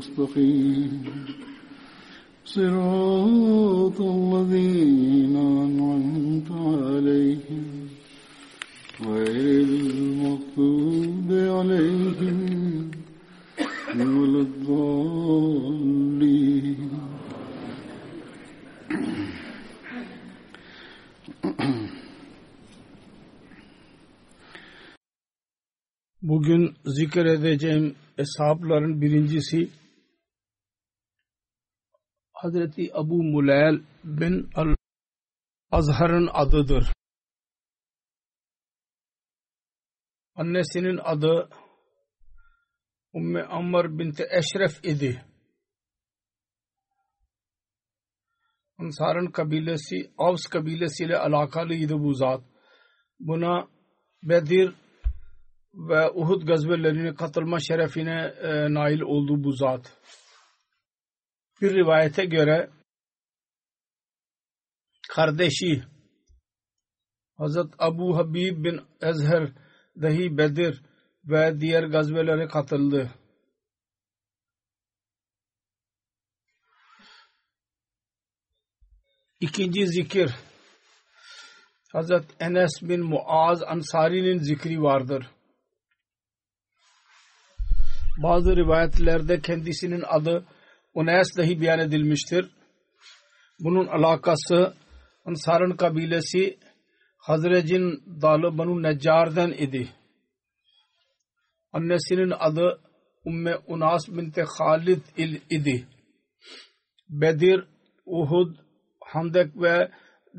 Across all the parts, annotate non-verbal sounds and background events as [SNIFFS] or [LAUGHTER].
المستقيم صراط الذين أنعمت عليهم غير المغضوب عليهم ولا الضالين Bugün zikredeceğim eshapların birincisi Hazreti Abu Muleyl bin Al Azhar'ın adıdır. Annesinin adı Umme Amr binti Eşref idi. Ansar'ın kabilesi Avs kabilesiyle alakalıydı bu zat. Buna Bedir ve Uhud gazvelerine katılma şerefine e, nail oldu bu zat. Bir rivayete göre kardeşi Hazret Abu Habib bin Ezher dahi Bedir ve diğer gazvelere katıldı. İkinci zikir Hazret Enes bin Muaz Ansari'nin zikri vardır. Bazı rivayetlerde kendisinin adı Unes dahi beyan edilmiştir. Bunun alakası Ansar'ın kabilesi Hazrec'in dalı Banu Neccar'dan idi. Annesinin adı Umme Unas binti Khalid idi. Bedir, Uhud, Handek ve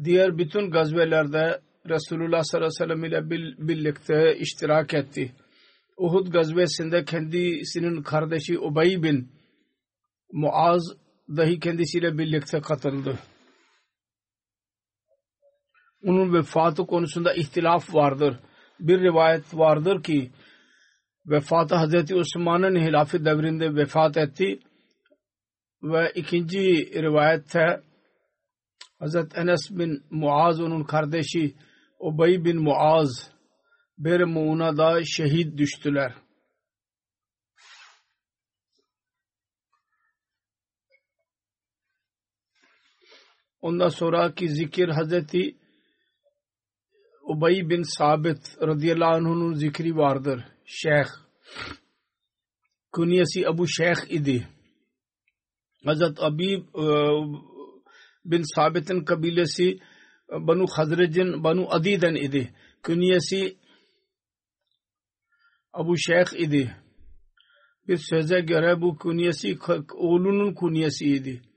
diğer bütün gazvelerde Resulullah sallallahu aleyhi ve sellem ile birlikte iştirak etti. Uhud gazvesinde kendisinin kardeşi Ubey bin Muaz dahi kendisiyle birlikte katıldı. Onun vefatı konusunda ihtilaf vardır. Bir rivayet vardır ki vefatı Hazreti Osman'ın hilafı devrinde vefat etti ve ikinci rivayette Hazreti Enes bin Muaz onun kardeşi Ubey bin Muaz bir Muğna'da şehit düştüler. Ondan sonraki zikir Hazreti Ubey bin Sabit radıyallahu anh'un zikri vardır. Şeyh. Kunyesi Abu Şeyh idi. Hazret Abi bin Sabit'in kabilesi Banu Hazrec'in Banu Adi'den idi. Kunyesi Abu Şeyh idi. Bir söze göre bu kunyesi oğlunun kunyesiydi.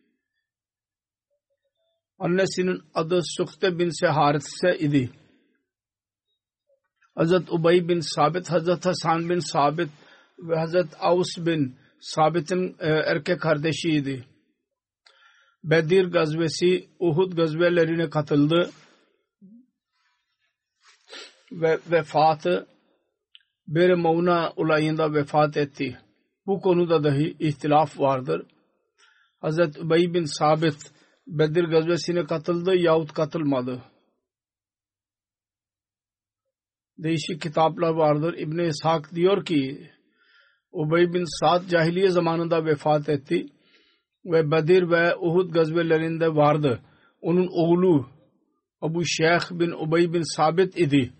Annesinin adı Sukte bin Seharitse idi. Hazret Ubey bin Sabit, Hazret Hasan bin Sabit ve Hazret Avs bin Sabit'in e, erkek kardeşiydi. Bedir gazvesi, Uhud gazvelerine katıldı. ve vefatı bir Mauna olayında vefat etti. Bu konuda dahi ihtilaf vardır. Hazreti Ubey bin Sabit Bedir gazvesine katıldı yahut katılmadı. Değişik kitaplar vardır. İbn-i İshak diyor ki Ubey bin Sa'd cahiliye zamanında vefat etti ve Bedir ve Uhud gazvelerinde vardı. Onun oğlu Abu Şeyh bin Ubey bin Sabit idi.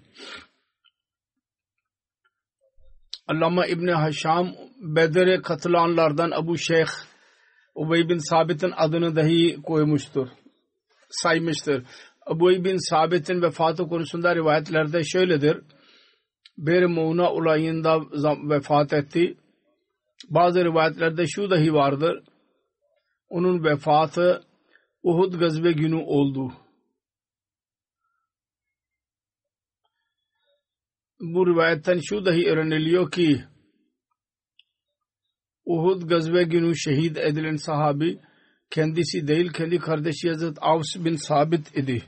Allama İbni Haşam Bedir'e katılanlardan Abu Şeyh Ubey bin Sabit'in adını dahi koymuştur. Saymıştır. Ubey bin Sabit'in vefatı konusunda rivayetlerde şöyledir. Bir Muğna olayında vefat etti. Bazı rivayetlerde şu dahi vardır. Onun vefatı Uhud gazve günü oldu. Bu rivayetten şu dahi öğreniliyor ki Uhud gazve günü şehit edilen sahabi kendisi değil kendi kardeşi Hazret Avs bin Sabit idi.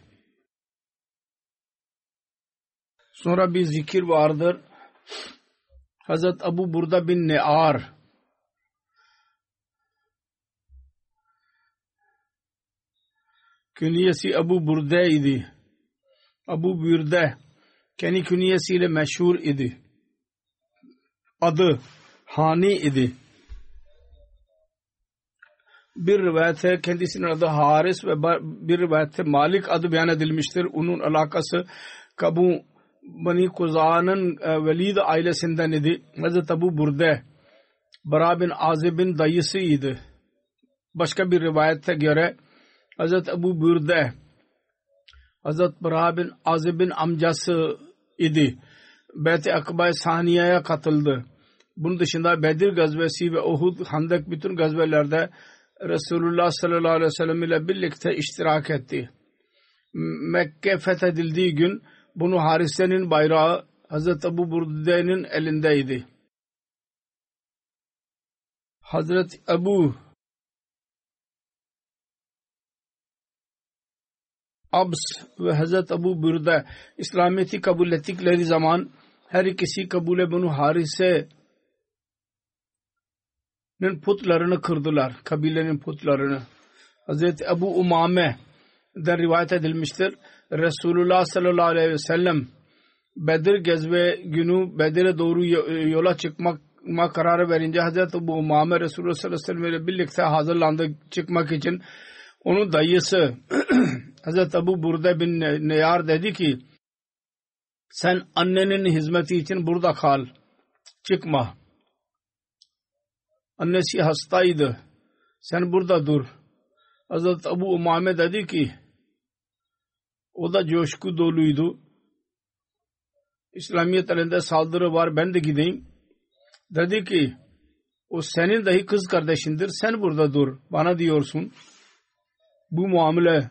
Sonra bir zikir vardır. Hazret Abu Burda bin Ne'ar künyesi Abu Burde idi. Abu Burde kendi künyesiyle meşhur idi. Adı Hani idi. Bir rivayette kendisinin adı Haris ve bir rivayette Malik adı beyan edilmiştir. Onun alakası Kabu Bani Kuza'nın e, Velid ailesinden idi. Hazreti Abu Burde Bara bin Azib'in dayısıydı. Başka bir rivayette göre Hazreti Abu Burde Hazreti Bara bin Azib'in amcası idi. Beyt-i Akba Saniye'ye katıldı. Bunun dışında Bedir gazvesi ve Uhud, Handek bütün gazvelerde Resulullah sallallahu aleyhi ve sellem ile birlikte iştirak etti. Mekke fethedildiği gün bunu Harise'nin bayrağı Hazreti Abu Burde'nin elindeydi. Hazreti Abu Abs ve Hazreti Abu Burda İslamiyet'i kabul ettikleri zaman her ikisi kabule bunu Harise'nin putlarını kırdılar. Kabilenin putlarını. Hazreti Abu Umame de rivayet edilmiştir. Resulullah sallallahu aleyhi ve sellem Bedir gezve günü Bedir'e doğru yola çıkmak kararı verince Hazreti Ebu Umame Resulullah sallallahu aleyhi ve sellem ile birlikte hazırlandı çıkmak için. Onun dayısı [CLEARS THROAT] Hazreti Ebu Burde bin Neyar dedi ki sen annenin hizmeti için burada kal. Çıkma. Annesi hastaydı. Sen burada dur. Hazreti Ebu Umame dedi ki o da coşku doluydu. İslamiyet elinde saldırı var ben de gideyim. Dedi ki o senin dahi kız kardeşindir sen burada dur bana diyorsun. Bu muamele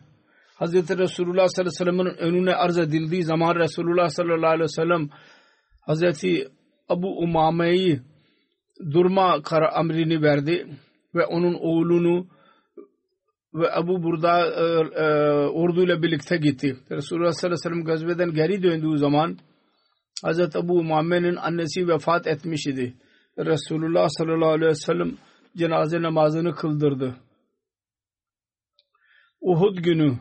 Hazreti Resulullah sallallahu aleyhi ve sellem'in önüne arz edildiği zaman Resulullah sallallahu aleyhi ve sellem Hazreti Abu Umame'yi durma kara emrini verdi ve onun oğlunu ve Abu Burda e, e, ordu ile birlikte gitti. Resulullah sallallahu aleyhi ve sellem geri döndüğü zaman Hazreti Abu Muhammed'in annesi vefat etmiş idi. Resulullah sallallahu aleyhi ve sellem cenaze namazını kıldırdı. Uhud günü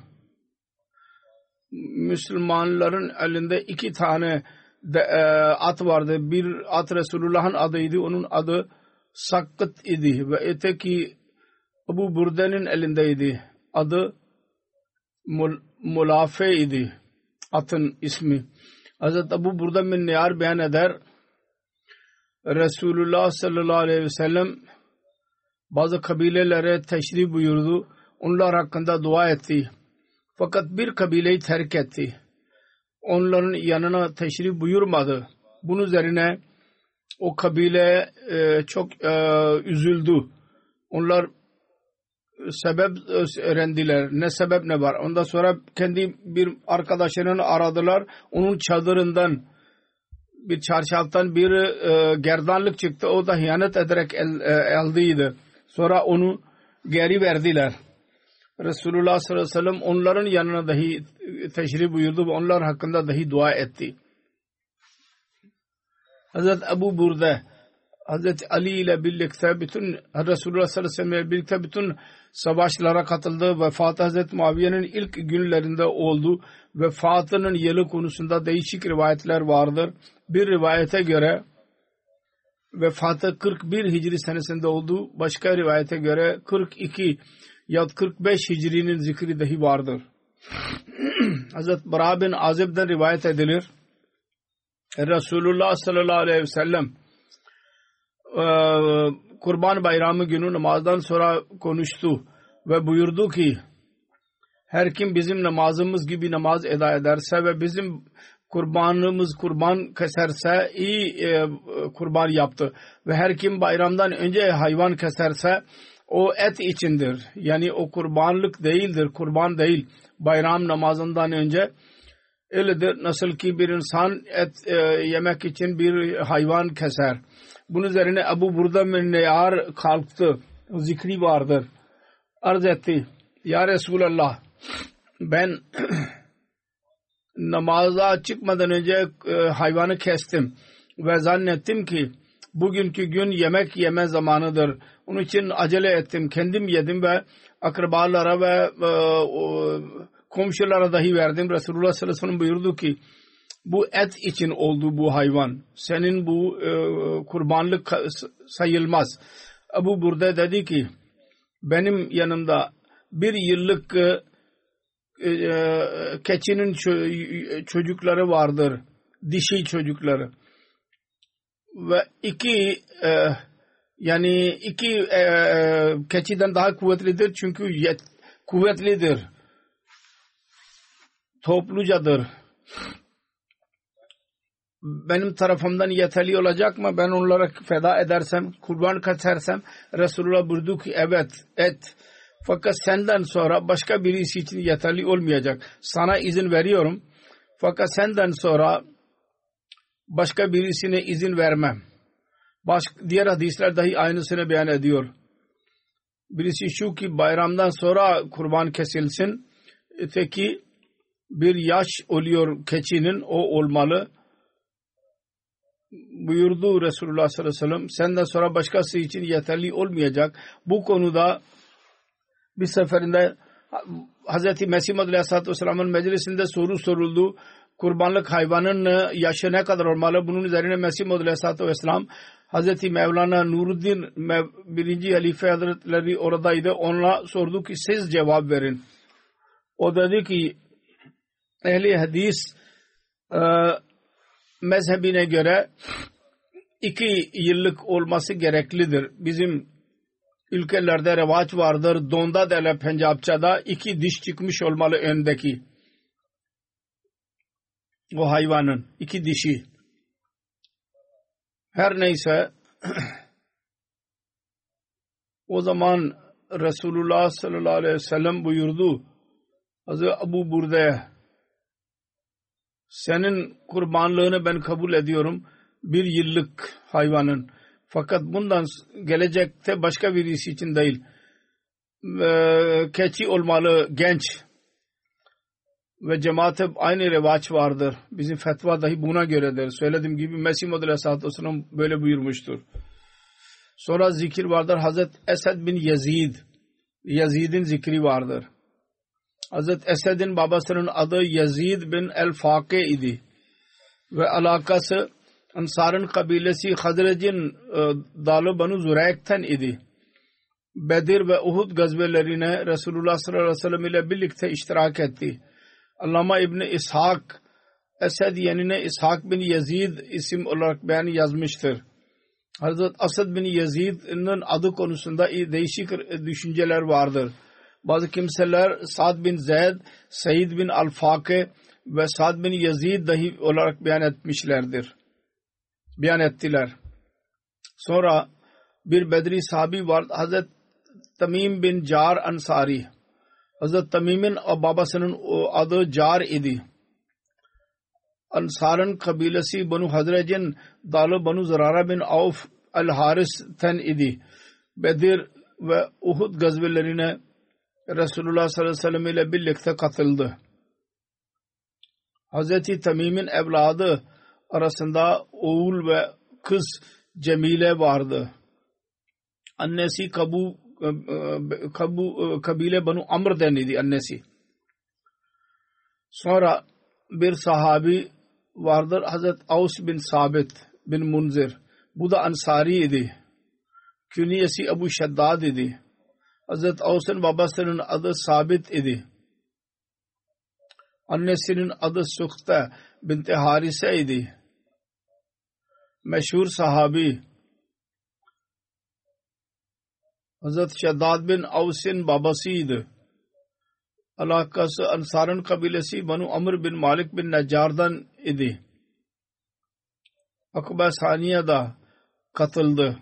Müslümanların elinde iki tane de, e, at vardı. Bir at Resulullah'ın adıydı. Onun adı Sakkıt idi ve öteki Abu Burde'nin elindeydi. Adı Mul Mulafe idi. Atın ismi. Hazreti Abu Burda bin Niyar beyan eder. Resulullah sallallahu aleyhi ve sellem bazı kabilelere teşrif buyurdu. Onlar hakkında dua etti. Fakat bir kabileyi terk etti. Onların yanına teşrif buyurmadı. Bunun üzerine o kabile e, çok e, üzüldü. Onlar sebep öğrendiler. Ne sebep ne var. Ondan sonra kendi bir arkadaşını aradılar. Onun çadırından bir çarşaftan bir e, gerdanlık çıktı. O da hıyanet ederek el, e, aldıydı. Sonra onu geri verdiler. Resulullah sallallahu aleyhi ve sellem onların yanına dahi teşrif buyurdu ve onlar hakkında dahi dua etti. Hazreti Ebu Burde Hazreti Ali ile birlikte bütün Resulullah sallallahu aleyhi ve sellem ile birlikte bütün savaşlara katıldı. Vefatı Hazreti Muaviye'nin ilk günlerinde oldu. Vefatının yılı konusunda değişik rivayetler vardır. Bir rivayete göre vefatı 41 Hicri senesinde oldu. Başka rivayete göre 42 ya 45 Hicri'nin zikri dahi vardır. [CLEARS THROAT] Hazreti Bara bin Azib'den rivayet edilir. Resulullah sallallahu aleyhi ve sellem e, Kurban Bayramı günü namazdan sonra konuştu ve buyurdu ki her kim bizim namazımız gibi namaz eda ederse ve bizim kurbanımız kurban keserse iyi e, kurban yaptı ve her kim bayramdan önce hayvan keserse o et içindir. Yani o kurbanlık değildir, kurban değil. Bayram namazından önce öyledir. Nasıl ki bir insan et e, yemek için bir hayvan keser. Bunun üzerine Abu Burda Minneyar kalktı. Zikri vardır. Arz etti. Ya Resulallah ben [CLEARS THROAT] namaza çıkmadan önce e, hayvanı kestim ve zannettim ki bugünkü gün yemek yeme zamanıdır. Onun için acele ettim. Kendim yedim ve akrabalara ve e, komşulara dahi verdim. Resulullah sallallahu aleyhi ve sellem buyurdu ki bu et için oldu bu hayvan. Senin bu e, kurbanlık sayılmaz. Abu Burda dedi ki benim yanımda bir yıllık e, e, keçinin çocukları vardır. Dişi çocukları. Ve iki e, yani iki e, keçiden daha kuvvetlidir çünkü yet, kuvvetlidir. Toplucadır benim tarafımdan yeterli olacak mı? Ben onlara feda edersem, kurban kesersem Resulullah buyurdu ki evet et. Fakat senden sonra başka birisi için yeterli olmayacak. Sana izin veriyorum. Fakat senden sonra başka birisine izin vermem. Başka, diğer hadisler dahi aynısını beyan ediyor. Birisi şu ki bayramdan sonra kurban kesilsin. Öteki bir yaş oluyor keçinin o olmalı buyurdu Resulullah sallallahu aleyhi ve sellem senden sonra başkası için yeterli olmayacak. Bu konuda bir seferinde Hz. Mesih Aleyhisselatü Vesselam'ın meclisinde soru soruldu. Kurbanlık hayvanın yaşı ne kadar olmalı? Bunun üzerine Mesih Aleyhisselatü Vesselam Hz. Mevlana Nuruddin birinci halife hazretleri oradaydı. Ona sordu ki siz cevap verin. O dedi ki ehli hadis e, mezhebine göre iki yıllık olması gereklidir. Bizim ülkelerde revaç vardır. Donda dele Pencapça'da iki diş çıkmış olmalı öndeki. O hayvanın iki dişi. Her neyse [CLEARS THROAT] o zaman Resulullah sallallahu aleyhi ve sellem buyurdu. Hazreti Abu Burde'ye senin kurbanlığını ben kabul ediyorum bir yıllık hayvanın. Fakat bundan gelecekte başka birisi için değil. Keçi olmalı genç ve cemaate aynı revaç vardır. Bizim fetva dahi buna göredir. Söylediğim gibi Mesih Muhammed Aleyhisselatü Vesselam böyle buyurmuştur. Sonra zikir vardır. Hazret Esed bin Yazid. Yazid'in zikri vardır. Hazret Esed'in babasının adı Yazid bin el-Fake idi. Ve alakası Ansar'ın kabilesi Hazrec'in e, dalı Banu Zureyk'ten idi. Bedir ve Uhud gazvelerine Resulullah sallallahu aleyhi ve sellem ile birlikte iştirak etti. Allama İbni İshak Esed yenine İshak bin Yazid isim olarak beyan yazmıştır. Hazret Asad bin Yazid'in adı konusunda değişik düşünceler vardır. Bazı kimseler Sa'd bin Zeyd, Said bin Al-Fake ve Sa'd bin Yazid dahi olarak beyan etmişlerdir. Beyan ettiler. Sonra bir Bedri sahabi var. Hazret Tamim bin Car Ansari. Hazret Tamim'in babasının adı Car idi. Ansar'ın kabilesi Banu Hazrec'in dalı Banu Zarara bin Avf el-Haris'ten idi. Bedir ve Uhud gazvelerine Resulullah sallallahu aleyhi ve sellem ile birlikte katıldı. Hazreti Tamim'in evladı arasında oğul ve kız Cemile vardı. Annesi Kabu, Kabu kabile Banu Amr deniydi annesi. Sonra bir sahabi vardır Hazret Aus bin Sabit bin Munzir. Bu da Ansari idi. Künyesi Ebu Şeddad idi. Hazret Aus'un babasının adı Sabit idi. Annesinin adı Sukta binti Harise idi. Meşhur sahabi Hazret Şeddad bin Avs'in babasıydı. Alakası Ansar'ın kabilesi Banu Amr bin Malik bin Neccar'dan idi. Akba Saniye'da katıldı.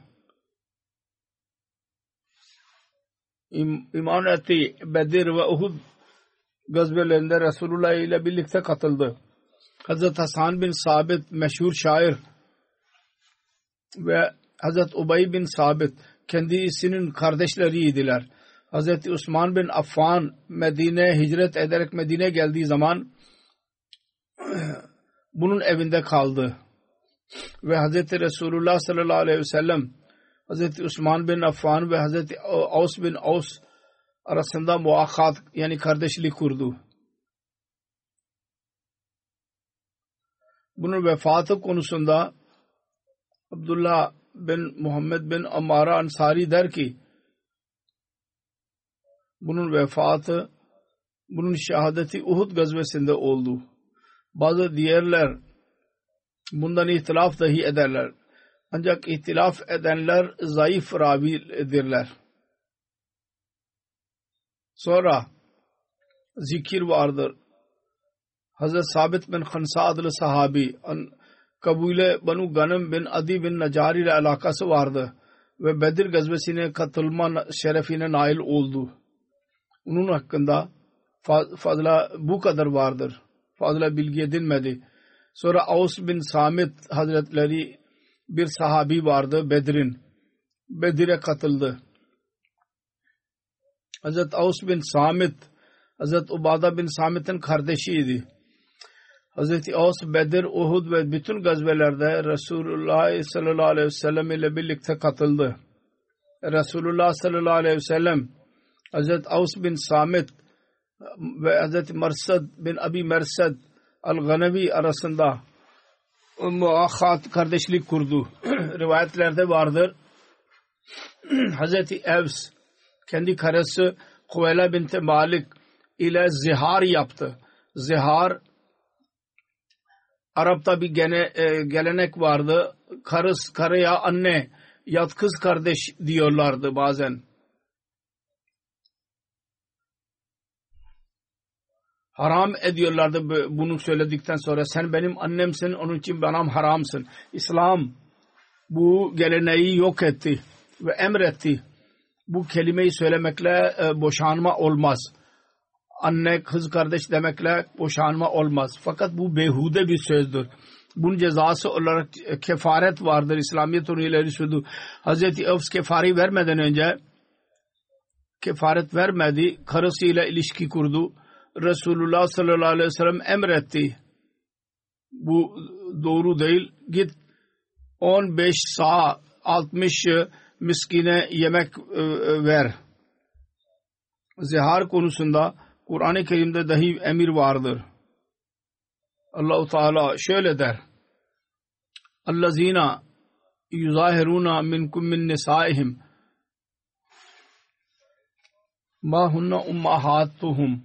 İm, iman etti. Bedir ve Uhud gazvelerinde Resulullah ile birlikte katıldı. Hazret Hasan bin Sabit meşhur şair ve Hazret Ubay bin Sabit kendisinin kardeşleriydiler. Hazreti Osman bin Affan Medine hicret ederek Medine geldiği zaman [CLEARS THROAT] bunun evinde kaldı. Ve Hazreti Resulullah sallallahu aleyhi ve sellem Hazreti Osman bin Affan ve Hazreti Aus bin Aus arasında muakkat yani kardeşlik kurdu. Bunun vefatı konusunda Abdullah bin Muhammed bin Amara Ansari der ki bunun vefatı bunun şehadeti Uhud gazvesinde oldu. Bazı diğerler bundan ihtilaf dahi ederler. Ancak ihtilaf edenler zayıf ravidirler. Sonra zikir vardır. Hazret Sabit bin Khansa adlı sahabi kabile Banu Ganem bin Adi bin Nacar ile alakası vardı ve Bedir gazvesine katılma şerefine nail oldu. Onun hakkında fazla bu kadar vardır. Fazla bilgi edilmedi. Sonra Aus bin Samit Hazretleri bir sahabi vardı Bedir'in. Bedir'e katıldı. Hazret Aus bin Samit Hazret Ubada bin Samit'in kardeşiydi. Hazreti Aus, Bedir, Uhud ve bütün gazvelerde Resulullah sallallahu aleyhi ve sellem ile birlikte katıldı. Resulullah sallallahu aleyhi ve sellem Hazreti Aus bin Samit ve Hazreti Mersad bin Abi Mersad Al-Ganevi arasında muakhat kardeşlik kurdu. [CLEARS THROAT] Rivayetlerde vardır. [CLEARS THROAT] Hazreti Evs kendi karısı Kuveyla binti Malik ile zihar yaptı. Zihar Arap'ta bir gene, e, gelenek vardı. Karıs, karıya anne, yat kız kardeş diyorlardı bazen. Haram ediyorlardı bunu söyledikten sonra. Sen benim annemsin, onun için bana haramsın. İslam bu geleneği yok etti ve emretti. Bu kelimeyi söylemekle e, boşanma olmaz anne kız kardeş demekle boşanma olmaz. Fakat bu behude bir sözdür. Bunun cezası olarak kefaret vardır. İslamiyet onu ileri sürdü. Hazreti Öfs kefari vermeden önce kefaret vermedi. Karısıyla ilişki kurdu. Resulullah sallallahu aleyhi ve sellem emretti. Bu doğru değil. Git 15 sağ 60 miskine yemek e, e, ver. Zihar konusunda Kur'an-ı Kerim'de dahi emir vardır. Allah-u Teala şöyle der. Allazina yuzahiruna minkum min nisaihim ma hunna ummahatuhum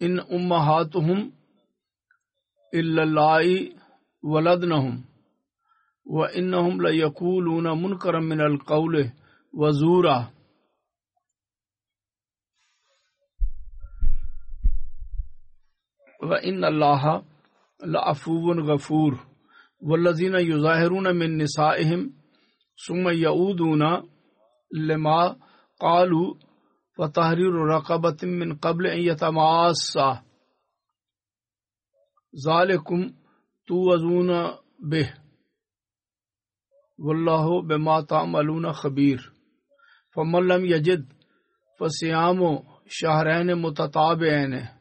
in ummahatuhum illallai waladnahum ve innahum la yakuluna munkaran min al-qawli ve zura وإن الله لعفو غفور. والذين يظاهرون من نسائهم ثم يعودون لما قالوا فتحرير رقبة من قبل أن يتماسا. ذلكم توزون به. والله بما تعملون خبير. فمن لم يجد فصيام شهرين متتابعين.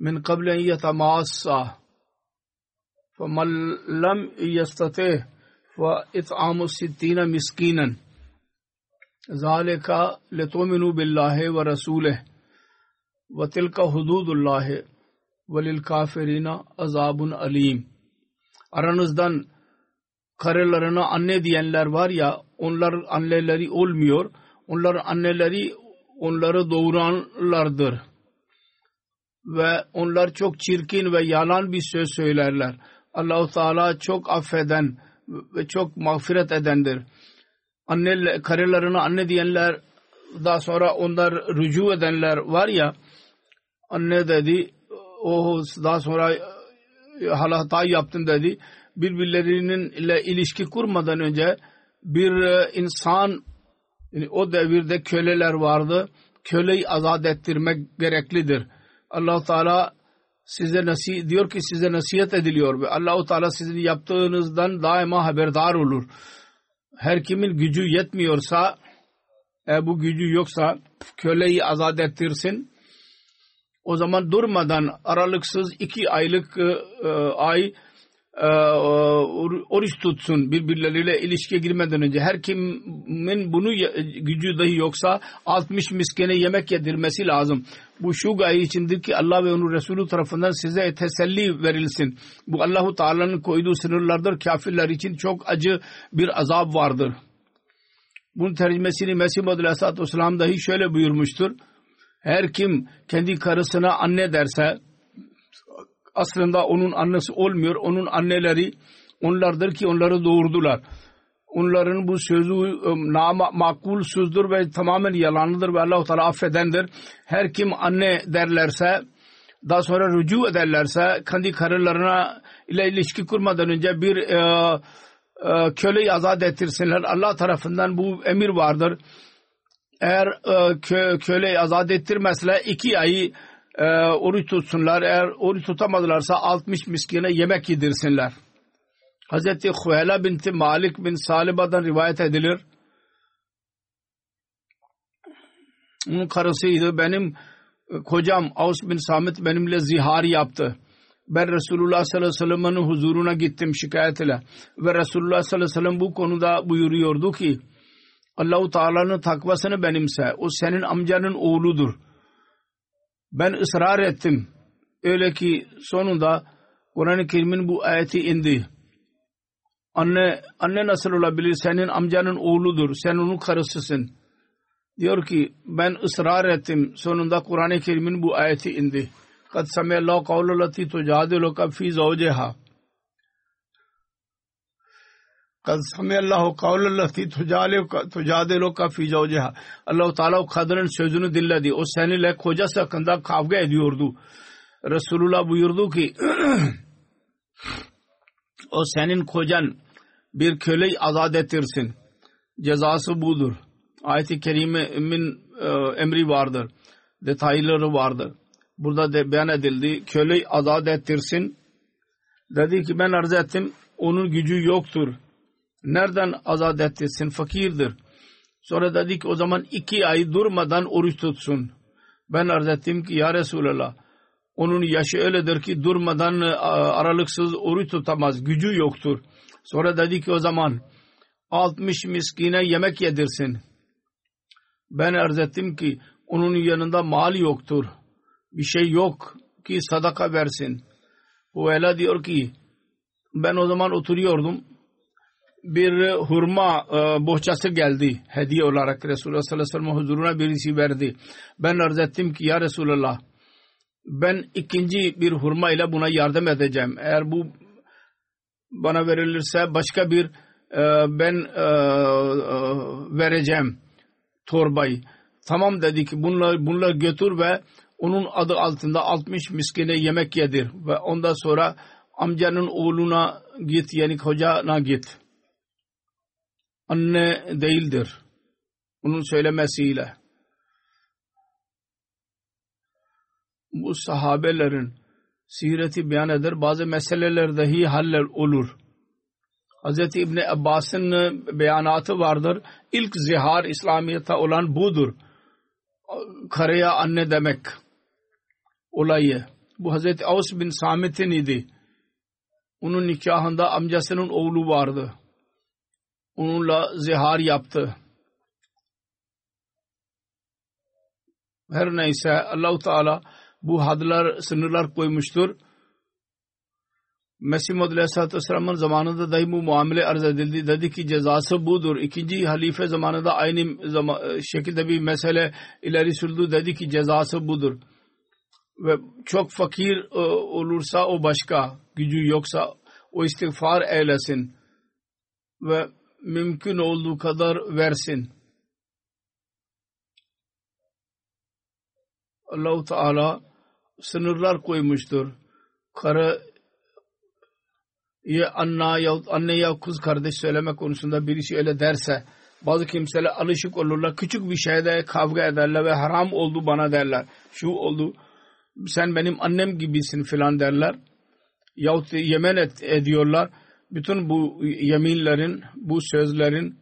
من قبل أن يتماسا فَمَنْ لَمْ يَسْتَطِعْ فَإِطْعَامُ السِّتِّينَ مِسْكِينًا ذَلِكَ لِتُؤْمِنُوا بِاللَّهِ وَرَسُولِهِ وَتِلْكَ حُدُودُ اللّٰهِ وَلِلْكَافِرِينَ عَذَابٌ أَلِيمٌ Aranızdan karılarına anne diyenler var ya onlar anneleri olmuyor. Onlar anneleri onları doğuranlardır. Ve onlar çok çirkin ve yalan bir söz söylerler. Allahu Teala çok affeden ve çok mağfiret edendir. Anne karılarına anne diyenler daha sonra onlar rücu edenler var ya anne dedi o daha sonra hata yaptın dedi birbirlerinin ile ilişki kurmadan önce bir e, insan yani o devirde köleler vardı. Köleyi azat ettirmek gereklidir. Allah Teala size nasi diyor ki size nasihat ediliyor ve Allahu Teala sizin yaptığınızdan daima haberdar olur. Her kimin gücü yetmiyorsa e, bu gücü yoksa köleyi azat ettirsin. O zaman durmadan aralıksız iki aylık e, e ay oruç tutsun birbirleriyle ilişkiye girmeden önce. Her kimin bunu gücü dahi yoksa 60 miskene yemek yedirmesi lazım. Bu şu gaye içindir ki Allah ve onun Resulü tarafından size teselli verilsin. Bu Allahu Teala'nın koyduğu sınırlardır. Kafirler için çok acı bir azap vardır. Bunun tercümesini Mesih Muhammed Aleyhisselatü Vesselam dahi şöyle buyurmuştur. Her kim kendi karısına anne derse aslında onun annesi olmuyor. Onun anneleri onlardır ki onları doğurdular. Onların bu sözü ıı, nama, makul sözdür ve tamamen yalanıdır ve Allah-u Teala affedendir. Her kim anne derlerse daha sonra rücu ederlerse kendi karılarına ile ilişki kurmadan önce bir e, e, köleyi azat ettirsinler. Allah tarafından bu emir vardır. Eğer e, kö, köleyi azat ettirmezler iki ayı e, oruç tutsunlar. Eğer oruç tutamadılarsa 60 miskine yemek yedirsinler. Hazreti Huyela binti Malik bin Saliba'dan rivayet edilir. Onun karısıydı. Benim e, kocam Aus bin Samit benimle zihar yaptı. Ben Resulullah sallallahu aleyhi ve sellem'in huzuruna gittim şikayet ile. Ve Resulullah sallallahu aleyhi ve sellem bu konuda buyuruyordu ki Allahu Teala'nın takvasını benimse o senin amcanın oğludur ben ısrar ettim. Öyle ki sonunda Kur'an-ı Kerim'in bu ayeti indi. Anne, anne nasıl olabilir? Senin amcanın oğludur. Sen onun karısısın. Diyor ki ben ısrar ettim. Sonunda Kur'an-ı Kerim'in bu ayeti indi. Kad samiyallahu kavlu lati tujadiluka fi zawceha. قد سمع الله قول التي تجادلك في زوجها Allah Teala o kadının sözünü dinledi. O seninle kocası hakkında kavga ediyordu. Resulullah buyurdu ki [CLEARS THROAT] o senin kocan bir köleyi azat ettirsin. Cezası budur. Ayet-i Kerime'nin e, emri vardır. Detayları vardır. Burada de beyan edildi. Köleyi azat ettirsin. Dedi ki ben arz ettim. Onun gücü yoktur Nereden azat ettirsin? Fakirdir. Sonra dedi ki o zaman iki ay durmadan oruç tutsun. Ben arz ettim ki ya Resulallah onun yaşı öyledir ki durmadan e, aralıksız oruç tutamaz. Gücü yoktur. Sonra dedi ki o zaman 60 miskine yemek yedirsin. Ben arz ettim ki onun yanında mal yoktur. Bir şey yok ki sadaka versin. O öyle diyor ki ben o zaman oturuyordum bir hurma e, bohçası geldi hediye olarak Resulullah sallallahu aleyhi ve sellem huzuruna birisi verdi. Ben arz ettim ki ya Resulullah ben ikinci bir hurma ile buna yardım edeceğim. Eğer bu bana verilirse başka bir e, ben e, vereceğim torbayı. Tamam dedi ki bunlar, bunlar götür ve onun adı altında 60 miskine yemek yedir ve ondan sonra amcanın oğluna git yani kocana git anne değildir. Onun söylemesiyle. Bu sahabelerin sireti beyan eder. Bazı meseleler dahi haller olur. Hz. İbni Abbas'ın beyanatı vardır. İlk zihar İslamiyet'e olan budur. Karıya anne demek olayı. Bu Hz. Aus bin Samit'in idi. onun nikahında amcasının oğlu vardı. Onunla zihar yaptı. Her neyse Allahu Teala bu hadlar, sınırlar koymuştur. Mesih Muhammed Aleyhisselatü Vesselam'ın zamanında dahi bu muamele arz edildi. Dedi ki cezası budur. İkinci halife zamanında aynı zaman, şekilde bir mesele ileri sürdü. Dedi ki cezası budur. Ve çok fakir e, olursa o başka. Gücü yoksa o istiğfar eylesin. Ve mümkün olduğu kadar versin. Allahu Teala sınırlar koymuştur. Karı ya anne ya anne ya kız kardeş söyleme konusunda birisi öyle derse bazı kimseler alışık olurlar. Küçük bir şeyde kavga ederler ve haram oldu bana derler. Şu oldu sen benim annem gibisin filan derler. Yahut yemen et, ediyorlar. Bütün bu yeminlerin, bu sözlerin,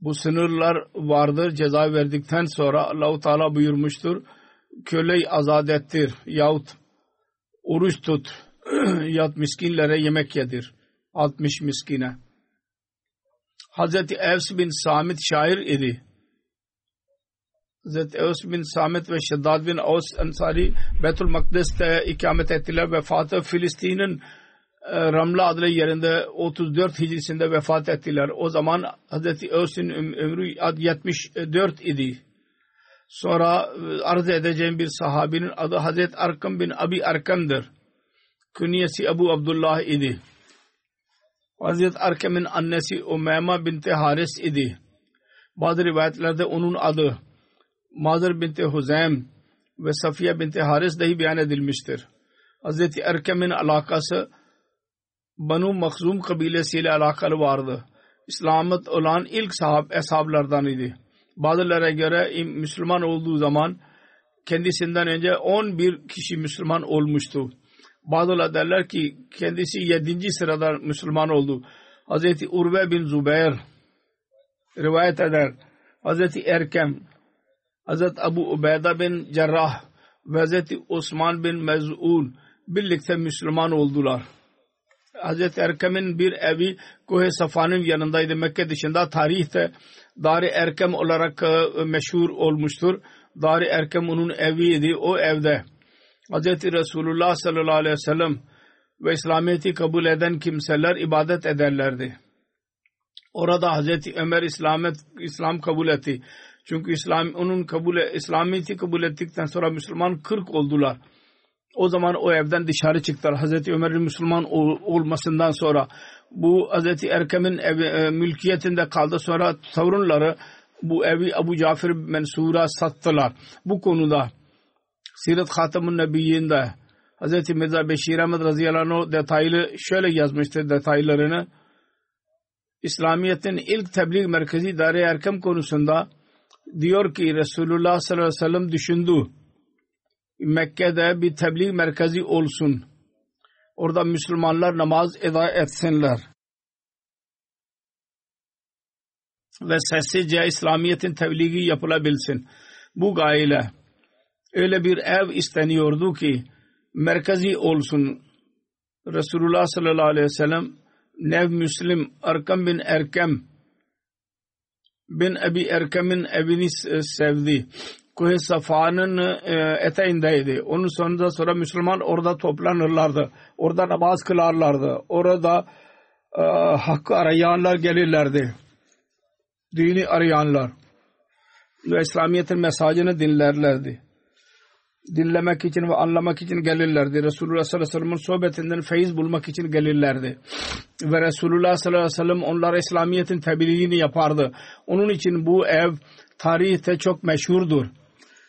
bu sınırlar vardır. Ceza verdikten sonra Allahu Teala buyurmuştur. Köleyi azat ettir yahut oruç tut [CLEARS THROAT] yahut miskinlere yemek yedir. 60 miskine. Hazreti Evs bin Samit şair idi. Hazreti Evs bin Samit ve Şeddad bin Aus Ansari Betul Makdis'te ikamet ettiler. Vefatı Filistin'in e, Ramla adlı yerinde 34 hicrisinde vefat ettiler. O zaman Hazreti Evs'in ömrü 74 idi. Sonra e, arz edeceğim bir sahabinin adı Hazreti Arkam bin Abi Arkam'dır. Künyesi Abu Abdullah idi. Hazreti Arkam'ın annesi Umeyma binti Haris idi. Bazı rivayetlerde onun adı Mazır binti Huzaym ve Safiye binti Haris dahi beyan edilmiştir. Hazreti Erkem'in alakası Banu Makhzum kabilesiyle alakalı vardı. İslamet olan ilk sahab, eshablardan idi. Bazılara göre Müslüman olduğu zaman kendisinden önce 11 kişi Müslüman olmuştu. Bazıları derler ki kendisi 7. sırada Müslüman oldu. Hazreti Urve bin Zubeyr rivayet eder. Hazreti Erkem Hazreti Abu Ubeyda bin Cerrah ve Hazreti Osman bin Mez'un birlikte Müslüman oldular. Hazreti Erkem'in bir evi Kuhe Safa'nın yanındaydı. Mekke dışında tarihte Dari Erkem olarak e, meşhur olmuştur. Dari Erkem onun eviydi. O evde Hazreti Resulullah sallallahu aleyhi ve sellem ve İslamiyet'i kabul eden kimseler ibadet ederlerdi. Orada Hazreti Ömer İslamet, İslam kabul etti. Çünkü İslam onun kabul İslamiyet'i kabul ettikten sonra Müslüman 40 oldular. O zaman o evden dışarı çıktılar. Hazreti Ömer'in Müslüman olmasından sonra bu Hazreti Erkem'in evi, e, mülkiyetinde kaldı. Sonra sorunları bu evi Abu Cafer Mensur'a sattılar. Bu konuda Sirat Hatam'ın Nebiyyi'nde Hazreti Mirza Beşir Ahmet radıyallahu anh detaylı şöyle yazmıştır detaylarını. İslamiyet'in ilk tebliğ merkezi Dar-ı Erkem konusunda diyor ki Resulullah sallallahu aleyhi ve sellem düşündü. Mekke'de bir tebliğ merkezi olsun. Orada Müslümanlar namaz eda etsinler. Ve sessizce İslamiyet'in tebliği yapılabilsin. Bu gayeyle öyle bir ev isteniyordu ki merkezi olsun. Resulullah sallallahu aleyhi ve sellem Nev Müslim Arkam bin Erkem bin Ebi Erkem'in evini sevdi. Kuhe Safa'nın e, eteğindeydi. Onun sonunda sonra Müslüman orada toplanırlardı. Orada namaz kılarlardı. Orada e, hakkı arayanlar gelirlerdi. Dini arayanlar. Ve İslamiyet'in mesajını dinlerlerdi dinlemek için ve anlamak için gelirlerdi. Resulullah sallallahu aleyhi ve sellem'in sohbetinden feyiz bulmak için gelirlerdi. Ve Resulullah sallallahu aleyhi ve sellem onlara İslamiyet'in tebliğini yapardı. Onun için bu ev tarihte çok meşhurdur.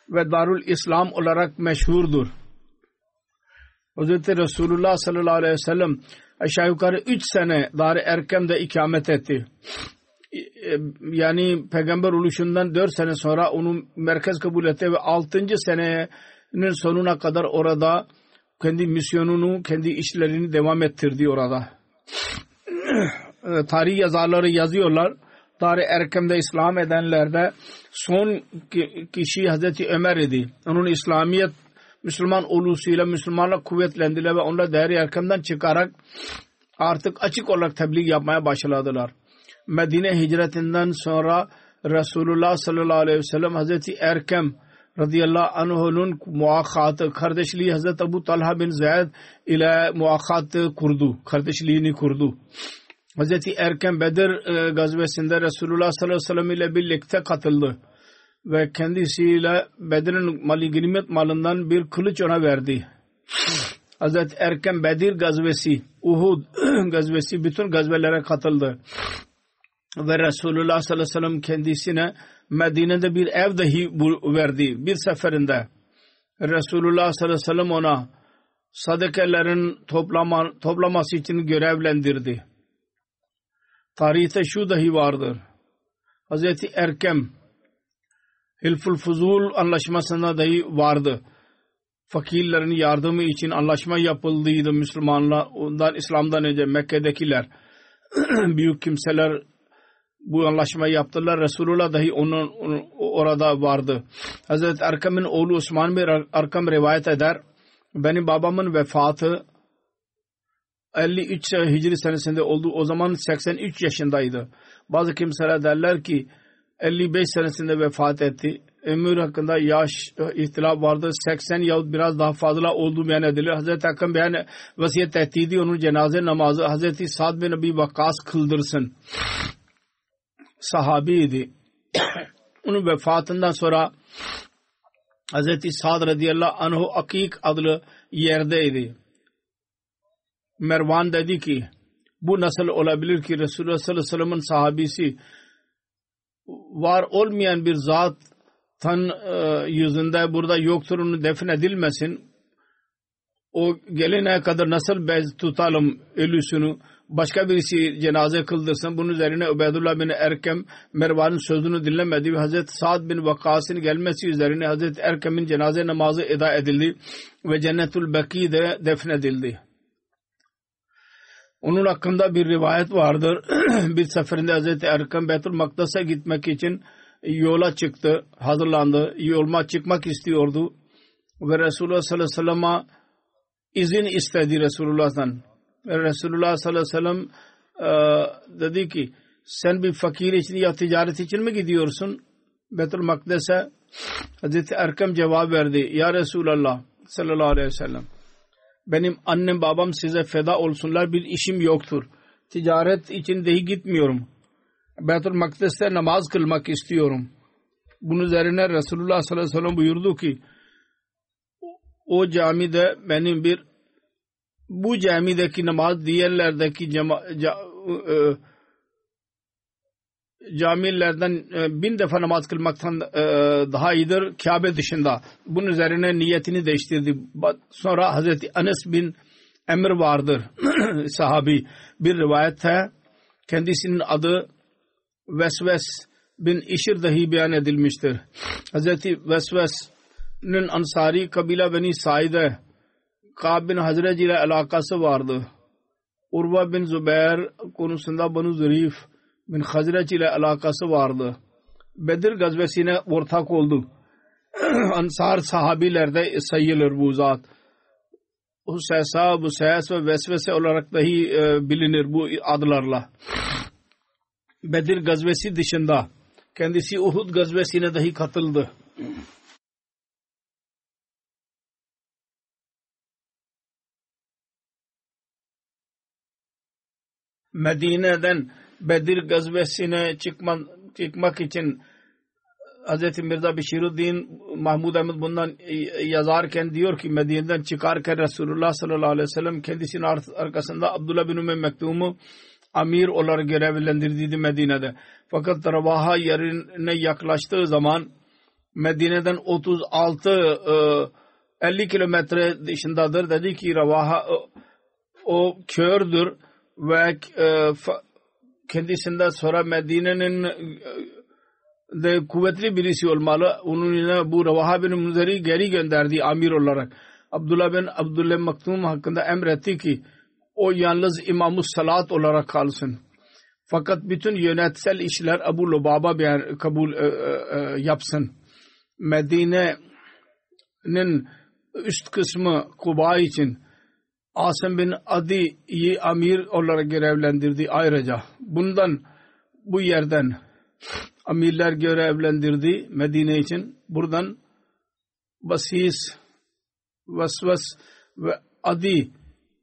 Ve Darul İslam olarak meşhurdur. Hz. Resulullah sallallahu aleyhi ve sellem aşağı yukarı 3 sene Dar-ı Erkem'de ikamet etti. Yani peygamber oluşundan 4 sene sonra onu merkez kabul etti ve 6. seneye sonuna kadar orada kendi misyonunu, kendi işlerini devam ettirdi orada. [SNIFFS] Tarih yazarları yazıyorlar. Tarih Erkem'de İslam edenlerde son kişi Hazreti Ömer idi. Onun İslamiyet Müslüman oluşuyla Müslümanlar kuvvetlendiler ve onlar değeri Erkem'den çıkarak artık açık olarak tebliğ yapmaya başladılar. Medine hicretinden sonra Resulullah sallallahu aleyhi ve sellem Hazreti Erkem radıyallahu anh'un muakhatı kardeşliği Hazreti Abu Talha bin Zeyd ile muakhatı kurdu. Kardeşliğini kurdu. Hazreti Erkem Bedir e, gazvesinde Resulullah sallallahu aleyhi ve sellem ile birlikte katıldı. Ve kendisiyle Bedir'in mali ganimet malından bir kılıç ona verdi. Hazreti Erkem Bedir gazvesi, Uhud [CLEARS THROAT] gazvesi bütün gazvelere katıldı. Ve Resulullah sallallahu aleyhi ve sellem kendisine Medine'de bir ev dahi verdi bir seferinde. Resulullah sallallahu aleyhi ve sellem ona sadakelerin toplama, toplaması için görevlendirdi. Tarihte şu dahi vardır. Hazreti Erkem Hilful Fuzul anlaşmasında dahi vardı. Fakirlerin yardımı için anlaşma yapıldıydı Müslümanlar. Ondan İslam'dan önce Mekke'dekiler [CLEARS THROAT] büyük kimseler bu anlaşmayı yaptılar. Resulullah dahi onun, onun orada vardı. Hazreti Erkam'ın oğlu Osman bin Arkam rivayet eder. Benim babamın vefatı 53 Hicri senesinde oldu. O zaman 83 yaşındaydı. Bazı kimseler derler ki 55 senesinde vefat etti. Ömür hakkında yaş ihtilaf vardı. 80 yahut biraz daha fazla olduğu beyan edilir. Hazreti Hakkam beyan vasiyet tehdidi onun cenaze namazı Hazreti Sa'd bin Abi Vakkas kıldırsın. Sahabiydi. [COUGHS] onun vefatından sonra Hazreti Sa'd radıyallahu anhu Akik adlı yerdeydi. Mervan dedi ki bu nasıl olabilir ki Resulullah sallallahu aleyhi ve sellem'in sahabisi var olmayan bir zat tan e, yüzünde burada yoktur onu defnedilmesin. O gelene kadar nasıl bez tutalım ölüsünü başka birisi cenaze kıldırsın. Bunun üzerine Ubeydullah bin Erkem Mervan'ın sözünü dinlemedi Hazreti Sa'd bin Vakas'ın gelmesi üzerine Hazreti Erkem'in cenaze namazı eda edildi ve Cennetul Beki'de defnedildi. Onun hakkında bir rivayet vardır. [CLEARS THROAT] bir seferinde Hazreti Erkam Beytül Makdas'a gitmek için yola çıktı, hazırlandı. Yolma çıkmak istiyordu. Ve Resulullah sallallahu aleyhi ve sellem'e izin istedi Resulullah'tan. Ve Resulullah sallallahu aleyhi ve sellem e, dedi ki sen bir fakir için ya ticaret için mi gidiyorsun? Beytül Makdes'e Hazreti Erkam cevap verdi. Ya Resulallah sallallahu aleyhi ve sellem benim annem babam size feda olsunlar bir işim yoktur. Ticaret için dahi gitmiyorum. Beytül Makdes'te namaz kılmak istiyorum. Bunun üzerine Resulullah sallallahu aleyhi ve sellem buyurdu ki o camide benim bir bu camideki namaz diğerlerdeki cema, ca, e, camilerden e, bin defa namaz kılmaktan e, daha iyidir Kabe dışında. Bunun üzerine niyetini değiştirdi. Sonra Hazreti Anas bin Emir vardır [CLEARS THROAT] sahabi. Bir rivayette kendisinin adı Vesves bin İşir dahi beyan edilmiştir. Hazreti Vesves'nin Ansari kabile Beni Said'e Kab bin Hazreci ile alakası vardı. Urva bin Zübeyir konusunda Banu Zürif bin Hazreç ile alakası vardı. Bedir gazvesine ortak oldu. [CLEARS THROAT] Ansar sahabilerde sayılır bu zat. Huseysa, Buseys ve Vesvese olarak dahi e, bilinir bu adlarla. [CLEARS THROAT] Bedir gazvesi dışında kendisi Uhud gazvesine dahi katıldı. [CLEARS THROAT] Medine'den Bedir gazvesine çıkma, çıkmak için Hz. Mirza Bişiruddin Mahmud Ahmet bundan yazarken diyor ki Medine'den çıkarken Resulullah sallallahu aleyhi ve sellem kendisinin arkasında Abdullah bin Ümmü Mektum'u amir olarak görevlendirdiydi Medine'de. Fakat Ravaha yerine yaklaştığı zaman Medine'den 36 50 kilometre dışındadır. Dedi ki Ravaha o kördür ve kendisinden sonra Medine'nin de kuvvetli birisi olmalı. Onun yine bu Ravaha bin Muzeri geri gönderdi amir olarak. Abdullah bin Abdullah Maktum hakkında emretti ki o yalnız imamus salat olarak kalsın. Fakat bütün yönetsel işler Abu Lubaba kabul e, e, e, yapsın. Medine'nin üst kısmı Kuba için Asım bin Adi'yi amir olarak görevlendirdi ayrıca. Bundan bu yerden amirler görevlendirdi Medine için. Buradan Basis, Vasvas ve Adi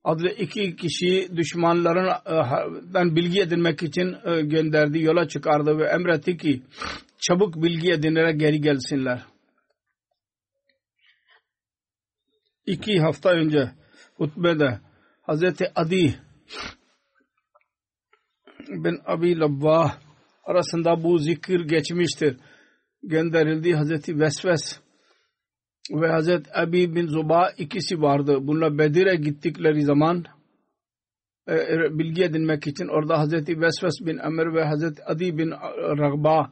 adlı iki kişi düşmanlarından bilgi edinmek için e, gönderdi, yola çıkardı ve emretti ki çabuk bilgi edinerek geri gelsinler. İki hafta önce hutbede Hazreti Adi bin Abi Labbah arasında bu zikir geçmiştir. Gönderildi Hazreti Vesves ve Hazreti Abi bin Zuba ikisi vardı. Bunlar Bedir'e gittikleri zaman e, e, bilgi edinmek için orada Hazreti Vesves bin Ömer ve Hazreti Adi bin Ragba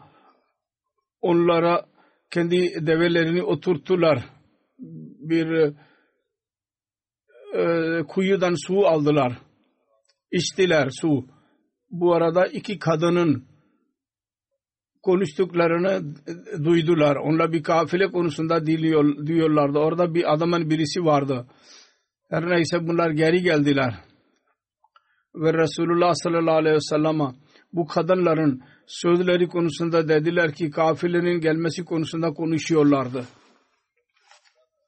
onlara kendi develerini oturttular. Bir e, kuyudan su aldılar. İçtiler su. Bu arada iki kadının konuştuklarını duydular. Onlar bir kafile konusunda diliyor, diyorlardı. Orada bir adamın birisi vardı. Her neyse bunlar geri geldiler. Ve Resulullah sallallahu aleyhi ve sellem'e bu kadınların sözleri konusunda dediler ki kafilenin gelmesi konusunda konuşuyorlardı.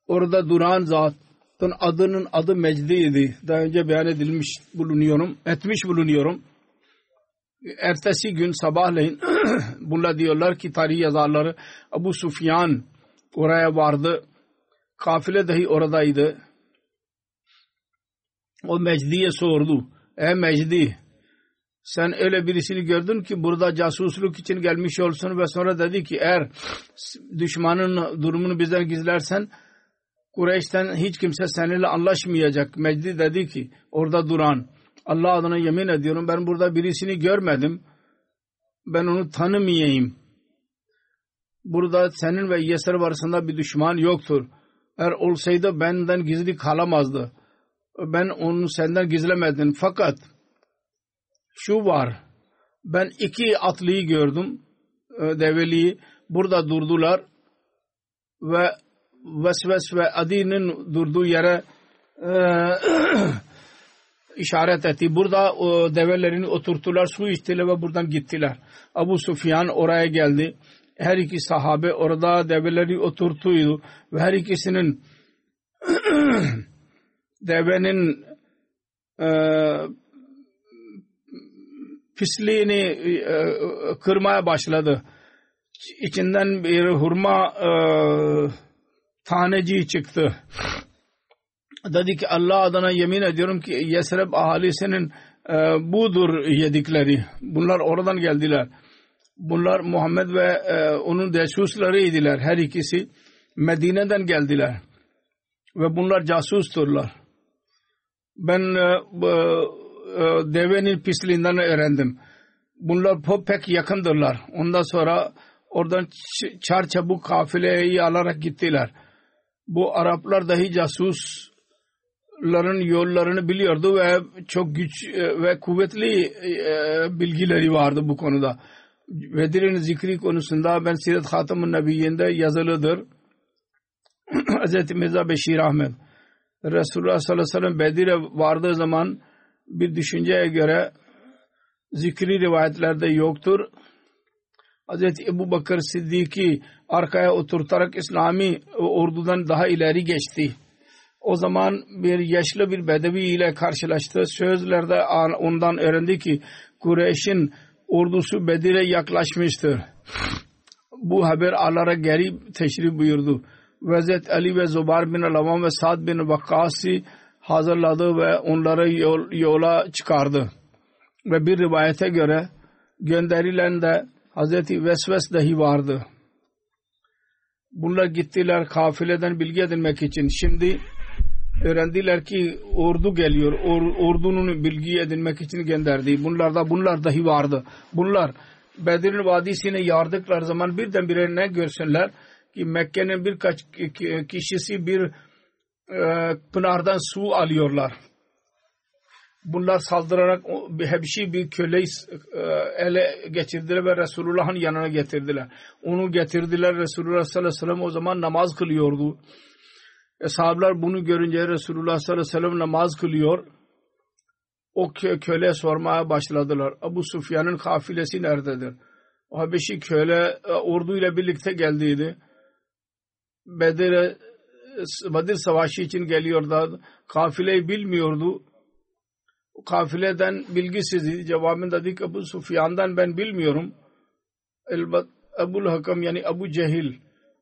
Orada duran zatın adının adı Mecdi'ydi. Daha önce beyan edilmiş bulunuyorum, etmiş bulunuyorum ertesi gün sabahleyin [CLEARS THROAT] bunlar diyorlar ki tarih yazarları Abu Sufyan oraya vardı. Kafile dahi oradaydı. O Mecdi'ye sordu. Ey Mecdi sen öyle birisini gördün ki burada casusluk için gelmiş olsun ve sonra dedi ki eğer düşmanın durumunu bizden gizlersen Kureyş'ten hiç kimse seninle anlaşmayacak. Mecdi dedi ki orada duran Allah adına yemin ediyorum ben burada birisini görmedim. Ben onu tanımayayım. Burada senin ve Yeser arasında bir düşman yoktur. Eğer olsaydı benden gizli kalamazdı. Ben onu senden gizlemedim. Fakat şu var. Ben iki atlıyı gördüm. E, develiyi. Burada durdular. Ve Vesves ve Adi'nin durduğu yere e, [CLEARS THROAT] işaret etti. Burada o develerini oturttular, su içtiler ve buradan gittiler. Abu Sufyan oraya geldi. Her iki sahabe orada develeri oturtuydu ve her ikisinin [CLEARS THROAT] devenin e, pisliğini e, kırmaya başladı. İçinden bir hurma e, taneci çıktı dedi ki Allah adına yemin ediyorum ki Yesreb ahalisinin e, budur yedikleri. Bunlar oradan geldiler. Bunlar Muhammed ve e, onun casuslarıydılar. Her ikisi Medine'den geldiler. Ve bunlar casusturlar. Ben e, e, devenin pisliğinden öğrendim. Bunlar pek yakındırlar. Ondan sonra oradan çar çabuk kafileyi alarak gittiler. Bu Araplar dahi casus ların yollarını biliyordu ve çok güç e, ve kuvvetli e, bilgileri vardı bu konuda. Bedir'in zikri konusunda ben Sirat Hatam'ın Nebiyinde yazılıdır. [CLEARS THROAT] Hz. Mirza Beşir Ahmet Resulullah sallallahu aleyhi ve sellem Bedir'e vardığı zaman bir düşünceye göre zikri rivayetlerde yoktur. Hz. Ebu Bakır Siddiq'i arkaya oturtarak İslami ordudan daha ileri geçti o zaman bir yaşlı bir bedevi ile karşılaştı. Sözlerde ondan öğrendi ki Kureyş'in ordusu Bedir'e yaklaşmıştır. Bu haber alarak geri teşrif buyurdu. Vezet Ali ve Zubar bin Alavam ve Sad bin Vakkasi hazırladı ve onları yol, yola çıkardı. Ve bir rivayete göre gönderilen de Hazreti Vesves dahi vardı. Bunlar gittiler kafileden bilgi edinmek için. Şimdi öğrendiler ki ordu geliyor. Or, ordunun bilgi edinmek için gönderdi. Bunlarda bunlar dahi vardı. Bunlar Bedir'in vadisine yardıklar zaman birdenbire ne görsünler ki Mekke'nin birkaç kişisi bir e, pınardan su alıyorlar. Bunlar saldırarak hepsi bir köleyi e, ele geçirdiler ve Resulullah'ın yanına getirdiler. Onu getirdiler Resulullah sallallahu aleyhi ve sellem o zaman namaz kılıyordu Eshablar bunu görünce Resulullah sallallahu aleyhi ve sellem namaz kılıyor. O kö köle sormaya başladılar. Abu Sufyan'ın kafilesi nerededir? O Habeşi köle e, orduyla birlikte geldiydi. Bedir'e Bedir Savaşı için geliyordu. Kafileyi bilmiyordu. Kafileden bilgisizdi. Cevabında dedi ki Ebu Sufyan'dan ben bilmiyorum. Elbet Ebul Hakam yani Ebu Cehil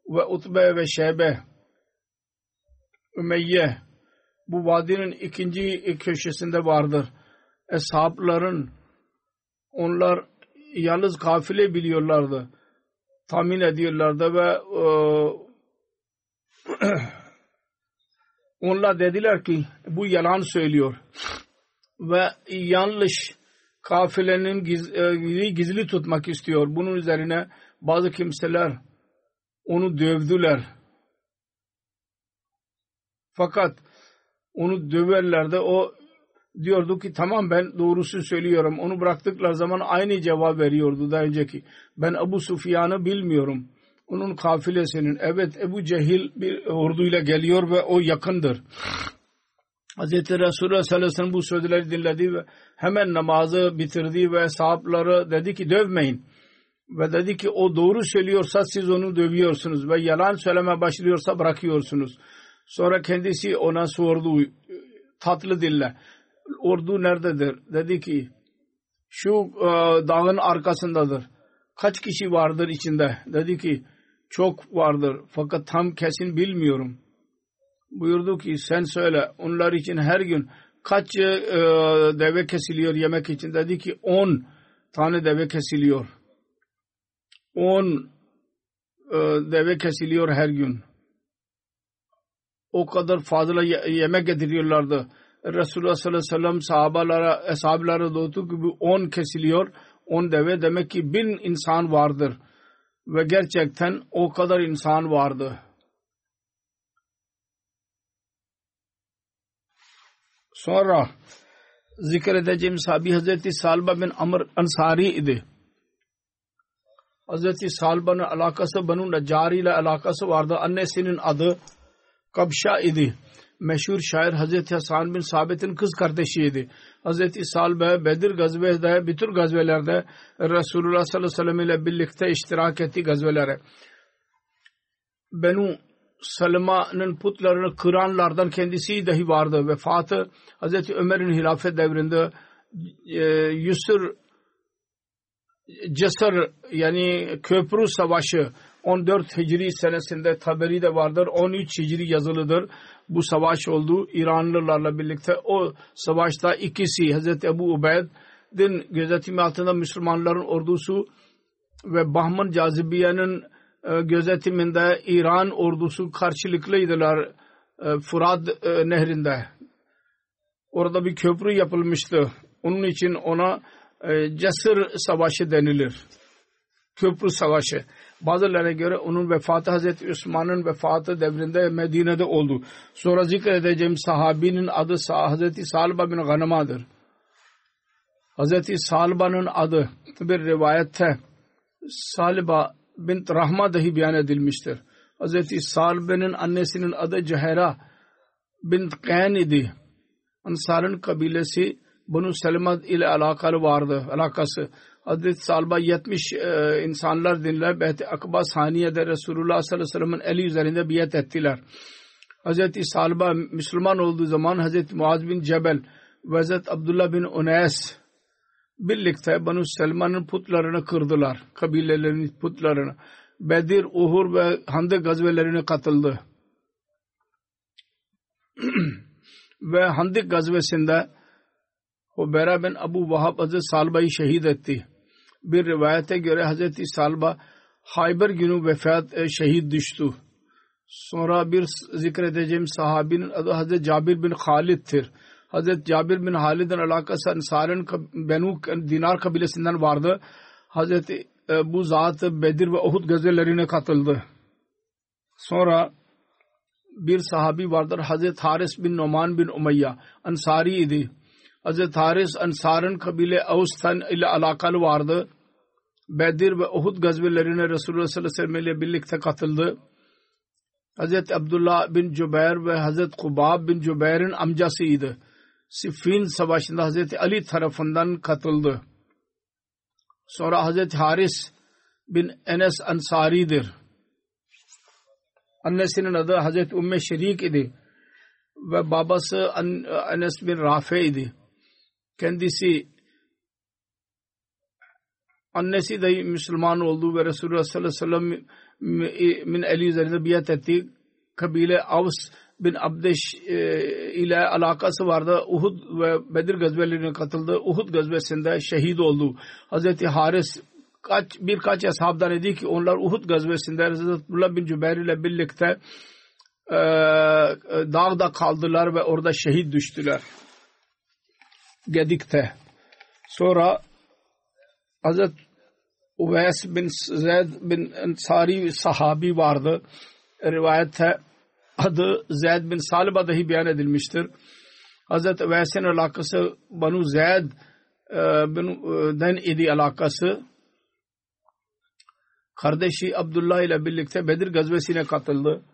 ve Utbe ve Şebe Ümeyye bu vadinin ikinci köşesinde vardır. Eshabların onlar yalnız kafile biliyorlardı. Tahmin ediyorlardı ve e, [CLEARS THROAT] onlar dediler ki bu yalan söylüyor ve yanlış kafilenin gizli, gizli tutmak istiyor. Bunun üzerine bazı kimseler onu dövdüler. Fakat onu döverler de o diyordu ki tamam ben doğrusu söylüyorum. Onu bıraktıklar zaman aynı cevap veriyordu daha önceki. Ben Ebu Sufyan'ı bilmiyorum. Onun kafilesinin evet Ebu Cehil bir orduyla geliyor ve o yakındır. Hz. Resulullah sallallahu aleyhi ve sellem bu sözleri dinledi ve hemen namazı bitirdi ve sahapları dedi ki dövmeyin. Ve dedi ki o doğru söylüyorsa siz onu dövüyorsunuz ve yalan söyleme başlıyorsa bırakıyorsunuz. Sonra kendisi ona sordu tatlı dille. Ordu nerededir? Dedi ki şu e, dağın arkasındadır. Kaç kişi vardır içinde? Dedi ki çok vardır fakat tam kesin bilmiyorum. Buyurdu ki sen söyle onlar için her gün kaç e, deve kesiliyor yemek için? Dedi ki on tane deve kesiliyor. On e, deve kesiliyor her gün o kadar fazla yemek getiriyorlardı. Resulullah sallallahu aleyhi ve sellem sahabalara, eshablara doğdu ki on kesiliyor. On deve demek ki bin insan vardır. Ve gerçekten o kadar insan vardı. Sonra zikredeceğim sahabi Hazreti Salba bin Amr Ansari idi. Hazreti Salba'nın alakası Banu Necari ile alakası vardı. Annesinin adı Kabşa idi. Meşhur şair Hazreti Hasan bin Sabit'in kız kardeşiydi. Hazreti Salbe Bedir gazvede, bütün gazvelerde Resulullah sallallahu aleyhi ve sellem ile birlikte iştirak etti gazvelere. Benu Salma'nın putlarını kıranlardan kendisi dahi vardı. Vefatı Hazreti Ömer'in hilafet devrinde e, Yusur Cesar yani köprü savaşı 14 Hicri senesinde taberi de vardır. 13 Hicri yazılıdır. Bu savaş oldu İranlılarla birlikte. O savaşta ikisi Hazreti Ebu Ubeyd'in gözetimi altında Müslümanların ordusu ve Bahman Cazibiye'nin e, gözetiminde İran ordusu karşılıklıydılar e, Fırat e, nehrinde. Orada bir köprü yapılmıştı. Onun için ona Cesur Savaşı denilir. Köprü Savaşı. Bazılarına göre onun vefatı Hazreti Osman'ın vefatı devrinde Medine'de oldu. Sonra zikredeceğim sahabinin adı Hazreti Salba bin Ganama'dır. Hazreti Salba'nın adı bir rivayette Salba bin Rahma dahi beyan edilmiştir. Hazreti Salbe'nin annesinin adı Cehera bin Qayn idi. Ansar'ın kabilesi Bunu Selma ile alakalı vardı. Alakası. Hazreti Salba 70 e, insanlar dinler. Behti Akba Saniye'de Resulullah sallallahu aleyhi ve sellem'in eli üzerinde biyet ettiler. Hazreti Salba Müslüman olduğu zaman Hazreti Muaz bin Cebel ve Hazreti Abdullah bin Unes birlikte Banu Selman'ın putlarını kırdılar. Kabilelerinin putlarını. Bedir, Uhur ve Hande gazvelerine katıldı. [CLEARS THROAT] ve Handik gazvesinde Hubera bin Abu Vahab Hazreti Salba'yı şehit etti bir rivayete göre Hazreti Salba Hayber günü vefat e, şehit düştü. Sonra bir zikredeceğim sahabinin adı Hazreti Cabir bin Halid'tir. Hazreti Cabir bin Halid'in alakası Ansar'ın Benu Dinar kabilesinden vardı. Hazreti e, bu zat Bedir ve Uhud gazelerine katıldı. Sonra bir sahabi vardır Hazreti Haris bin Noman bin Umayya Ansari idi. Hazreti Haris Ansar'ın kabile Avus'tan ile alakalı vardı. Bedir ve Uhud gazvelerine Resulullah sallallahu aleyhi ve sellem ile birlikte katıldı. Hazreti Abdullah bin Cübeyr ve Hazreti Kubab bin Cübeyr'in amcasıydı. Siffin Savaşı'nda Hazreti Ali tarafından katıldı. Sonra Hazreti Haris bin Enes Ansari'dir. Annesinin adı Hazreti Umme Şerik idi ve babası Enes bin Rafe idi. Kendisi annesi de Müslüman oldu ve Resulullah sallallahu aleyhi ve sellem min Ali üzerinde biat etti. Kabile Avs bin Abdeş e, ile alakası vardı. Uhud ve Bedir gazvelerine katıldı. Uhud gazvesinde şehit oldu. Hazreti Haris kaç birkaç ashabdan idi ki onlar Uhud gazvesinde Abdullah bin Cübeyr ile birlikte e, dağda kaldılar ve orada şehit düştüler. Gedik'te. Sonra Hazret Uveys bin Zeyd bin Ensari sahabi vardı. Rivayette adı Zeyd bin Salib'a dahi beyan edilmiştir. Hazret Uveys'in alakası Banu Zeyd e, bin e, den idi alakası. Kardeşi Abdullah ile birlikte Bedir gazvesine katıldı.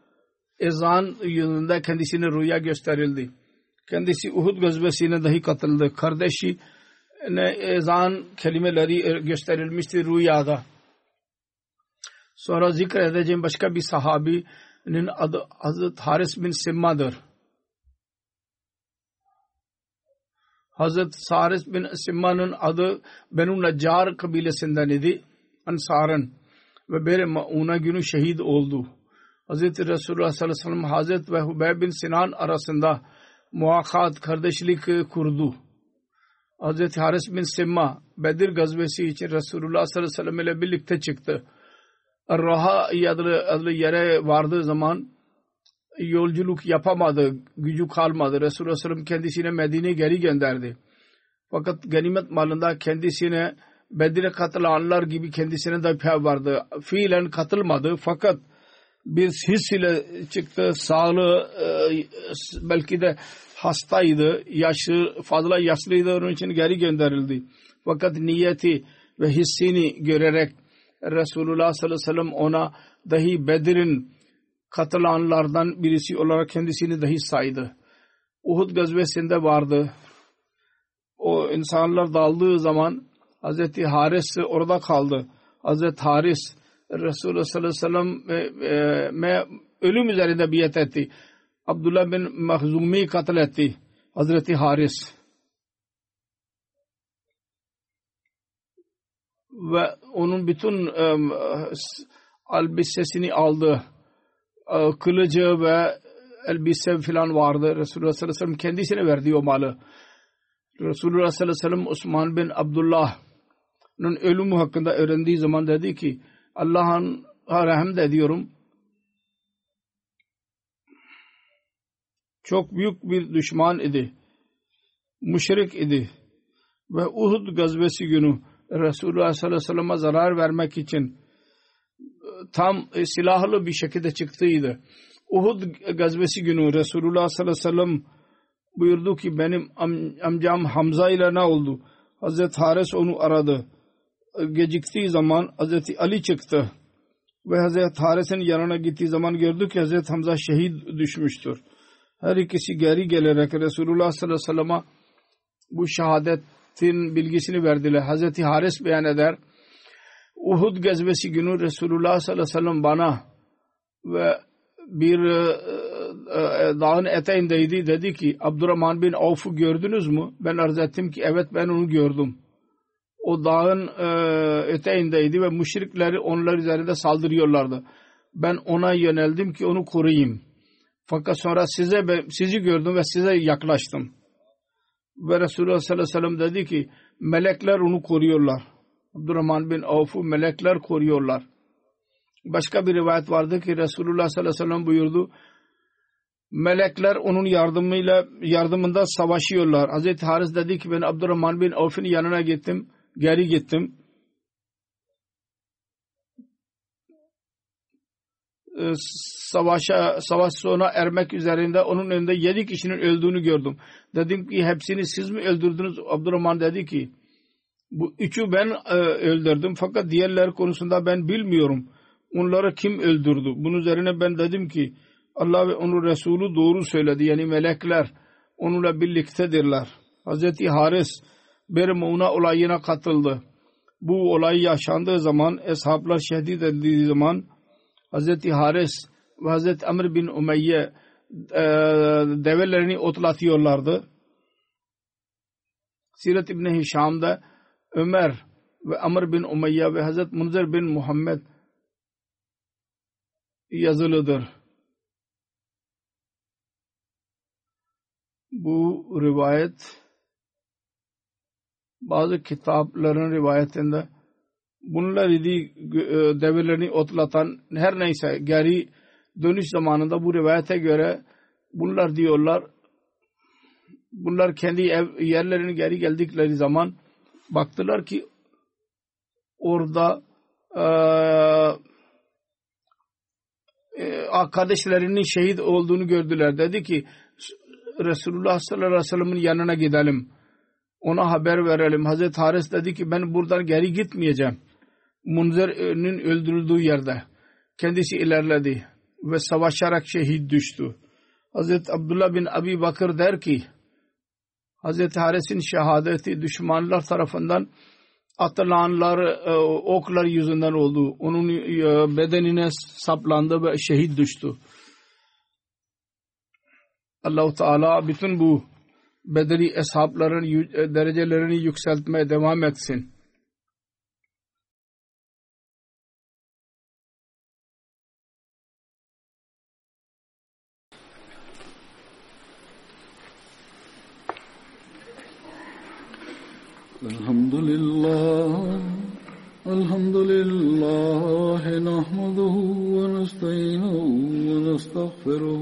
Ezan yılında kendisine rüya gösterildi. Kendisi Uhud gazvesine dahi katıldı. Kardeşi ne ezan kelimeleri gösterilmişti rüyada. Sonra zikredeceğim başka bir sahabinin adı Hazret Haris bin Simma'dır. Hazret Haris bin Simma'nın adı Benu Najjar kabilesinden idi. Ansar'ın ve bir Mauna günü şehit oldu. Hazreti Resulullah sallallahu aleyhi ve sellem Hazret ve Hubeyb bin Sinan arasında muakat kardeşlik kurdu. Hazreti Haris bin Simma Bedir gazvesi için Resulullah sallallahu aleyhi ve sellem ile birlikte çıktı. Raha adlı, adlı yere vardığı zaman yolculuk yapamadı, gücü kalmadı. Resulullah sallallahu kendisine Medine'ye geri gönderdi. Fakat ganimet malında kendisine Bedir'e katılanlar gibi kendisine de pay vardı. Fiilen katılmadı fakat bir his ile çıktı. Sağlığı e, belki de hastaydı, yaşı fazla yaşlıydı onun için geri gönderildi. Fakat niyeti ve hissini görerek Resulullah sallallahu aleyhi ve sellem ona dahi Bedir'in katılanlardan birisi olarak kendisini dahi saydı. Uhud gazvesinde vardı. O insanlar daldığı zaman Hazreti Haris orada kaldı. Hazreti Haris Resulullah sallallahu aleyhi ve sellem ölüm üzerinde biyet etti. Abdullah bin Mahzumi katletti. Hazreti Haris. Ve onun bütün um, elbisesini aldı. Uh, kılıcı ve elbise filan vardı. Resulullah sallallahu aleyhi ve sellem kendisine verdi o malı. Resulullah sallallahu aleyhi ve sellem Osman bin Abdullah'ın ölümü hakkında öğrendiği zaman dedi ki Allah'ın rahmet ediyorum çok büyük bir düşman idi. Müşrik idi. Ve Uhud gazvesi günü Resulullah sallallahu aleyhi ve sellem'e zarar vermek için tam silahlı bir şekilde çıktıydı. Uhud gazvesi günü Resulullah sallallahu aleyhi ve sellem buyurdu ki benim am, amcam Hamza ile ne oldu? Hazreti Haris onu aradı. Geciktiği zaman Hazreti Ali çıktı. Ve Hazreti Haris'in yanına gittiği zaman gördü ki Hazreti Hamza şehit düşmüştür her ikisi geri gelerek Resulullah sallallahu aleyhi ve sellem'e bu şehadetin bilgisini verdiler. Hazreti Haris beyan eder. Uhud gezmesi günü Resulullah sallallahu aleyhi ve sellem bana ve bir e, e, dağın eteğindeydi. Dedi ki Abdurrahman bin Avf'u gördünüz mü? Ben arz ettim ki evet ben onu gördüm. O dağın e, eteğindeydi ve müşrikleri onlar üzerinde saldırıyorlardı. Ben ona yöneldim ki onu koruyayım. Fakat sonra size sizi gördüm ve size yaklaştım. Ve Resulullah sallallahu aleyhi ve sellem dedi ki melekler onu koruyorlar. Abdurrahman bin Avf'u melekler koruyorlar. Başka bir rivayet vardı ki Resulullah sallallahu aleyhi ve sellem buyurdu. Melekler onun yardımıyla yardımında savaşıyorlar. Hazreti Haris dedi ki ben Abdurrahman bin Avf'in yanına gittim. Geri gittim. E, savaşa savaş sona ermek üzerinde onun önünde yedi kişinin öldüğünü gördüm. Dedim ki hepsini siz mi öldürdünüz? Abdurrahman dedi ki bu üçü ben e, öldürdüm fakat diğerler konusunda ben bilmiyorum. Onları kim öldürdü? Bunun üzerine ben dedim ki Allah ve onun Resulü doğru söyledi. Yani melekler onunla birliktedirler. Hazreti Haris bir Muğna olayına katıldı. Bu olay yaşandığı zaman, eshablar şehit edildiği zaman Hazreti Haris ve Hazreti Amr bin Umeyye e, develerini otlatıyorlardı. Siret İbni Hişam'da Ömer ve Amr bin Umayya ve Hazreti Munzir bin Muhammed yazılıdır. Bu rivayet bazı kitapların rivayetinde bunlar idi develerini otlatan her neyse geri dönüş zamanında bu rivayete göre bunlar diyorlar bunlar kendi ev, yerlerine geri geldikleri zaman baktılar ki orada e, kardeşlerinin şehit olduğunu gördüler. Dedi ki Resulullah sallallahu aleyhi ve sellem'in yanına gidelim. Ona haber verelim. Hazreti Haris dedi ki ben buradan geri gitmeyeceğim. Munzer'in öldürüldüğü yerde. Kendisi ilerledi ve savaşarak şehit düştü. Hazreti Abdullah bin Abi Bakır der ki Hazreti Haris'in şehadeti düşmanlar tarafından atılanlar e, oklar yüzünden oldu. Onun e, bedenine saplandı ve şehit düştü. Allah-u Teala bütün bu bedeli eshabların e, derecelerini yükseltmeye devam etsin. الحمد لله الحمد لله نحمده ونستعينه ونستغفره